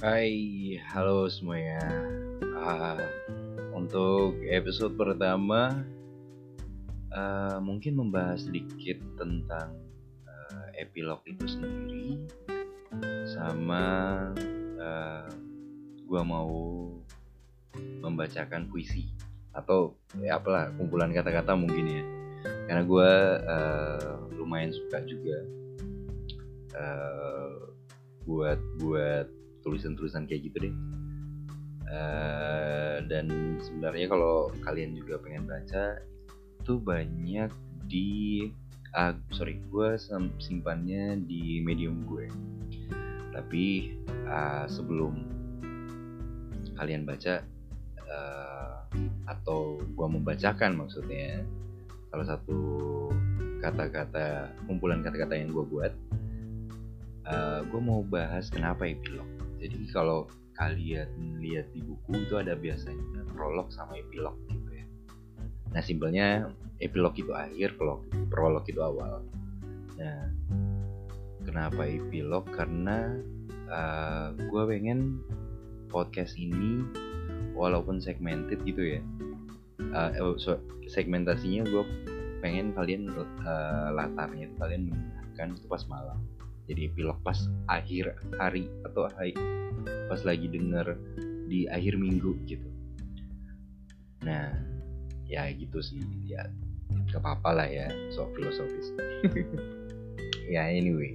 Hai, halo semuanya. Uh, untuk episode pertama, uh, mungkin membahas sedikit tentang uh, epilog itu sendiri, sama uh, gua mau membacakan puisi atau ya apalah kumpulan kata-kata mungkin ya, karena gua uh, lumayan suka juga uh, buat buat tulisan-tulisan kayak gitu deh. Uh, dan sebenarnya kalau kalian juga pengen baca itu banyak di uh, sorry gue simpannya di medium gue. Tapi uh, sebelum kalian baca uh, atau gue membacakan maksudnya salah satu kata-kata kumpulan kata-kata yang gue buat uh, gue mau bahas kenapa epilog jadi kalau kalian lihat di buku itu ada biasanya prolog sama epilog gitu ya. Nah simpelnya epilog itu akhir prolog prolog itu awal. Nah kenapa epilog? Karena uh, eh, gue pengen podcast ini walaupun segmented gitu ya uh, so, segmentasinya gue pengen kalian uh, latarnya kalian mendengarkan itu pas malam jadi epilog pas akhir hari atau hari pas lagi denger di akhir minggu gitu. Nah ya gitu sih. Ya gak apa-apa lah ya so filosofis. Ya anyway.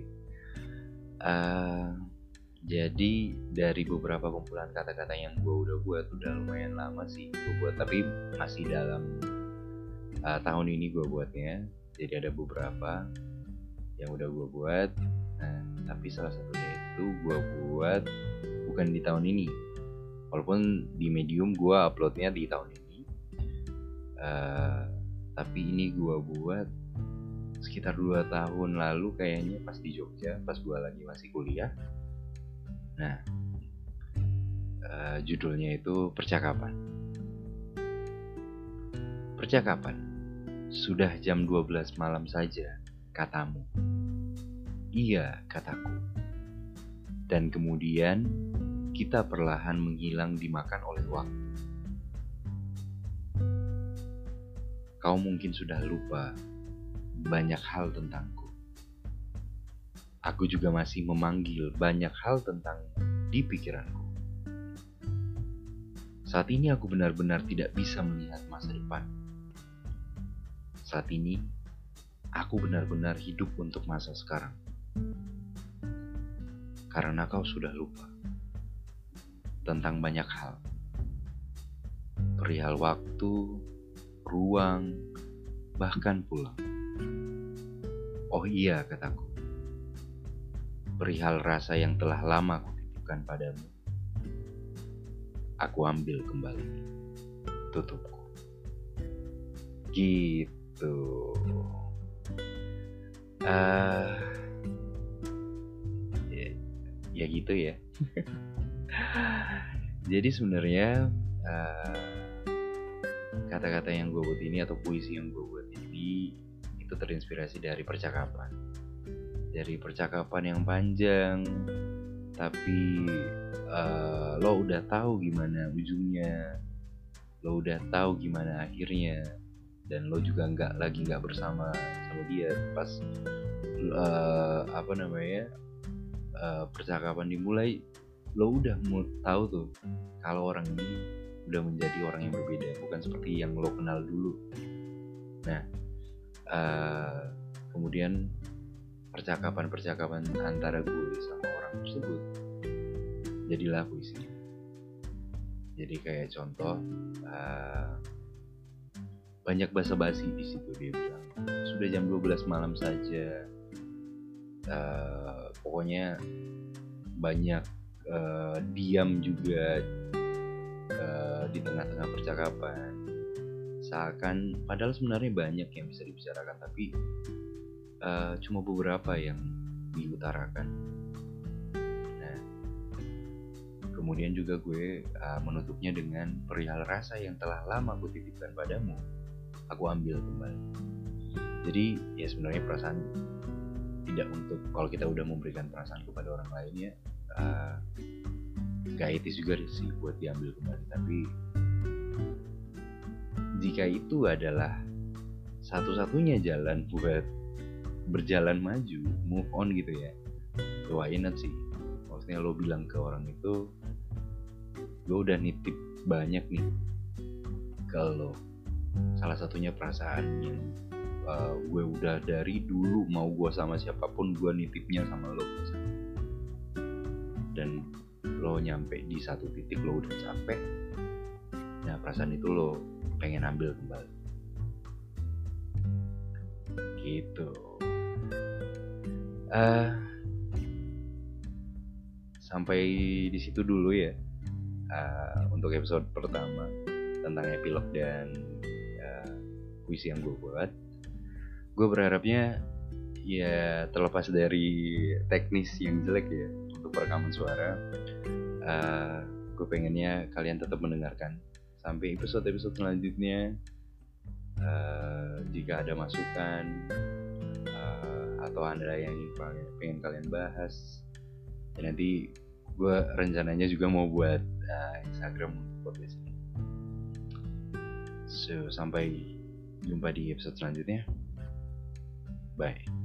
Uh, jadi dari beberapa kumpulan kata-kata yang gue udah buat udah lumayan lama sih gue buat tapi masih dalam uh, tahun ini gue buatnya. Jadi ada beberapa yang udah gue buat nah tapi salah satunya itu gue buat bukan di tahun ini. Walaupun di medium gue uploadnya di tahun ini uh, tapi ini gue buat sekitar dua tahun lalu kayaknya pas di Jogja pas gue lagi masih kuliah. Nah uh, judulnya itu percakapan. Percakapan. Sudah jam 12 malam saja katamu Iya, kataku. Dan kemudian kita perlahan menghilang dimakan oleh waktu. Kau mungkin sudah lupa banyak hal tentangku. Aku juga masih memanggil banyak hal tentang di pikiranku. Saat ini aku benar-benar tidak bisa melihat masa depan. Saat ini aku benar-benar hidup untuk masa sekarang karena kau sudah lupa tentang banyak hal, perihal waktu, ruang, bahkan pulang. Oh iya, kataku, perihal rasa yang telah lama kutitipkan padamu. Aku ambil kembali tutupku. Gitu. Uh, ya gitu ya. Jadi sebenarnya uh, kata-kata yang gue buat ini atau puisi yang gue buat ini itu terinspirasi dari percakapan. Dari percakapan yang panjang tapi uh, lo udah tahu gimana ujungnya lo udah tahu gimana akhirnya dan lo juga nggak lagi nggak bersama sama dia. Pas uh, apa namanya uh, percakapan dimulai lo udah mau tahu tuh kalau orang ini udah menjadi orang yang berbeda bukan seperti yang lo kenal dulu. Nah uh, kemudian percakapan-percakapan antara gue sama orang tersebut jadilah puisi. Jadi kayak contoh uh, banyak basa-basi di situ dia bilang. Sudah jam 12 malam saja. Uh, pokoknya banyak uh, diam juga uh, di tengah-tengah percakapan. Seakan padahal sebenarnya banyak yang bisa dibicarakan tapi uh, cuma beberapa yang diutarakan. Nah kemudian juga gue uh, menutupnya dengan perihal rasa yang telah lama gue titipkan padamu aku ambil kembali. Jadi ya sebenarnya perasaan tidak untuk kalau kita udah memberikan perasaan kepada orang lain ya uh, etis juga sih buat diambil kembali. Tapi jika itu adalah satu-satunya jalan buat berjalan maju move on gitu ya why not sih? Maksudnya lo bilang ke orang itu gue udah nitip banyak nih kalau salah satunya perasaan yang uh, gue udah dari dulu mau gue sama siapa pun gue nitipnya sama lo. Dan lo nyampe di satu titik lo udah capek nah perasaan itu lo pengen ambil kembali. Gitu. Uh, sampai di situ dulu ya. Uh, untuk episode pertama tentang epilog dan puisi yang gue buat. Gue berharapnya ya terlepas dari teknis yang jelek ya untuk perekaman suara uh, gue pengennya kalian tetap mendengarkan sampai episode episode selanjutnya uh, jika ada masukan atau ada yang pengen kalian bahas ya nanti gue rencananya juga mau buat uh, Instagram untuk podcast ini. So sampai jumpa di episode selanjutnya. Bye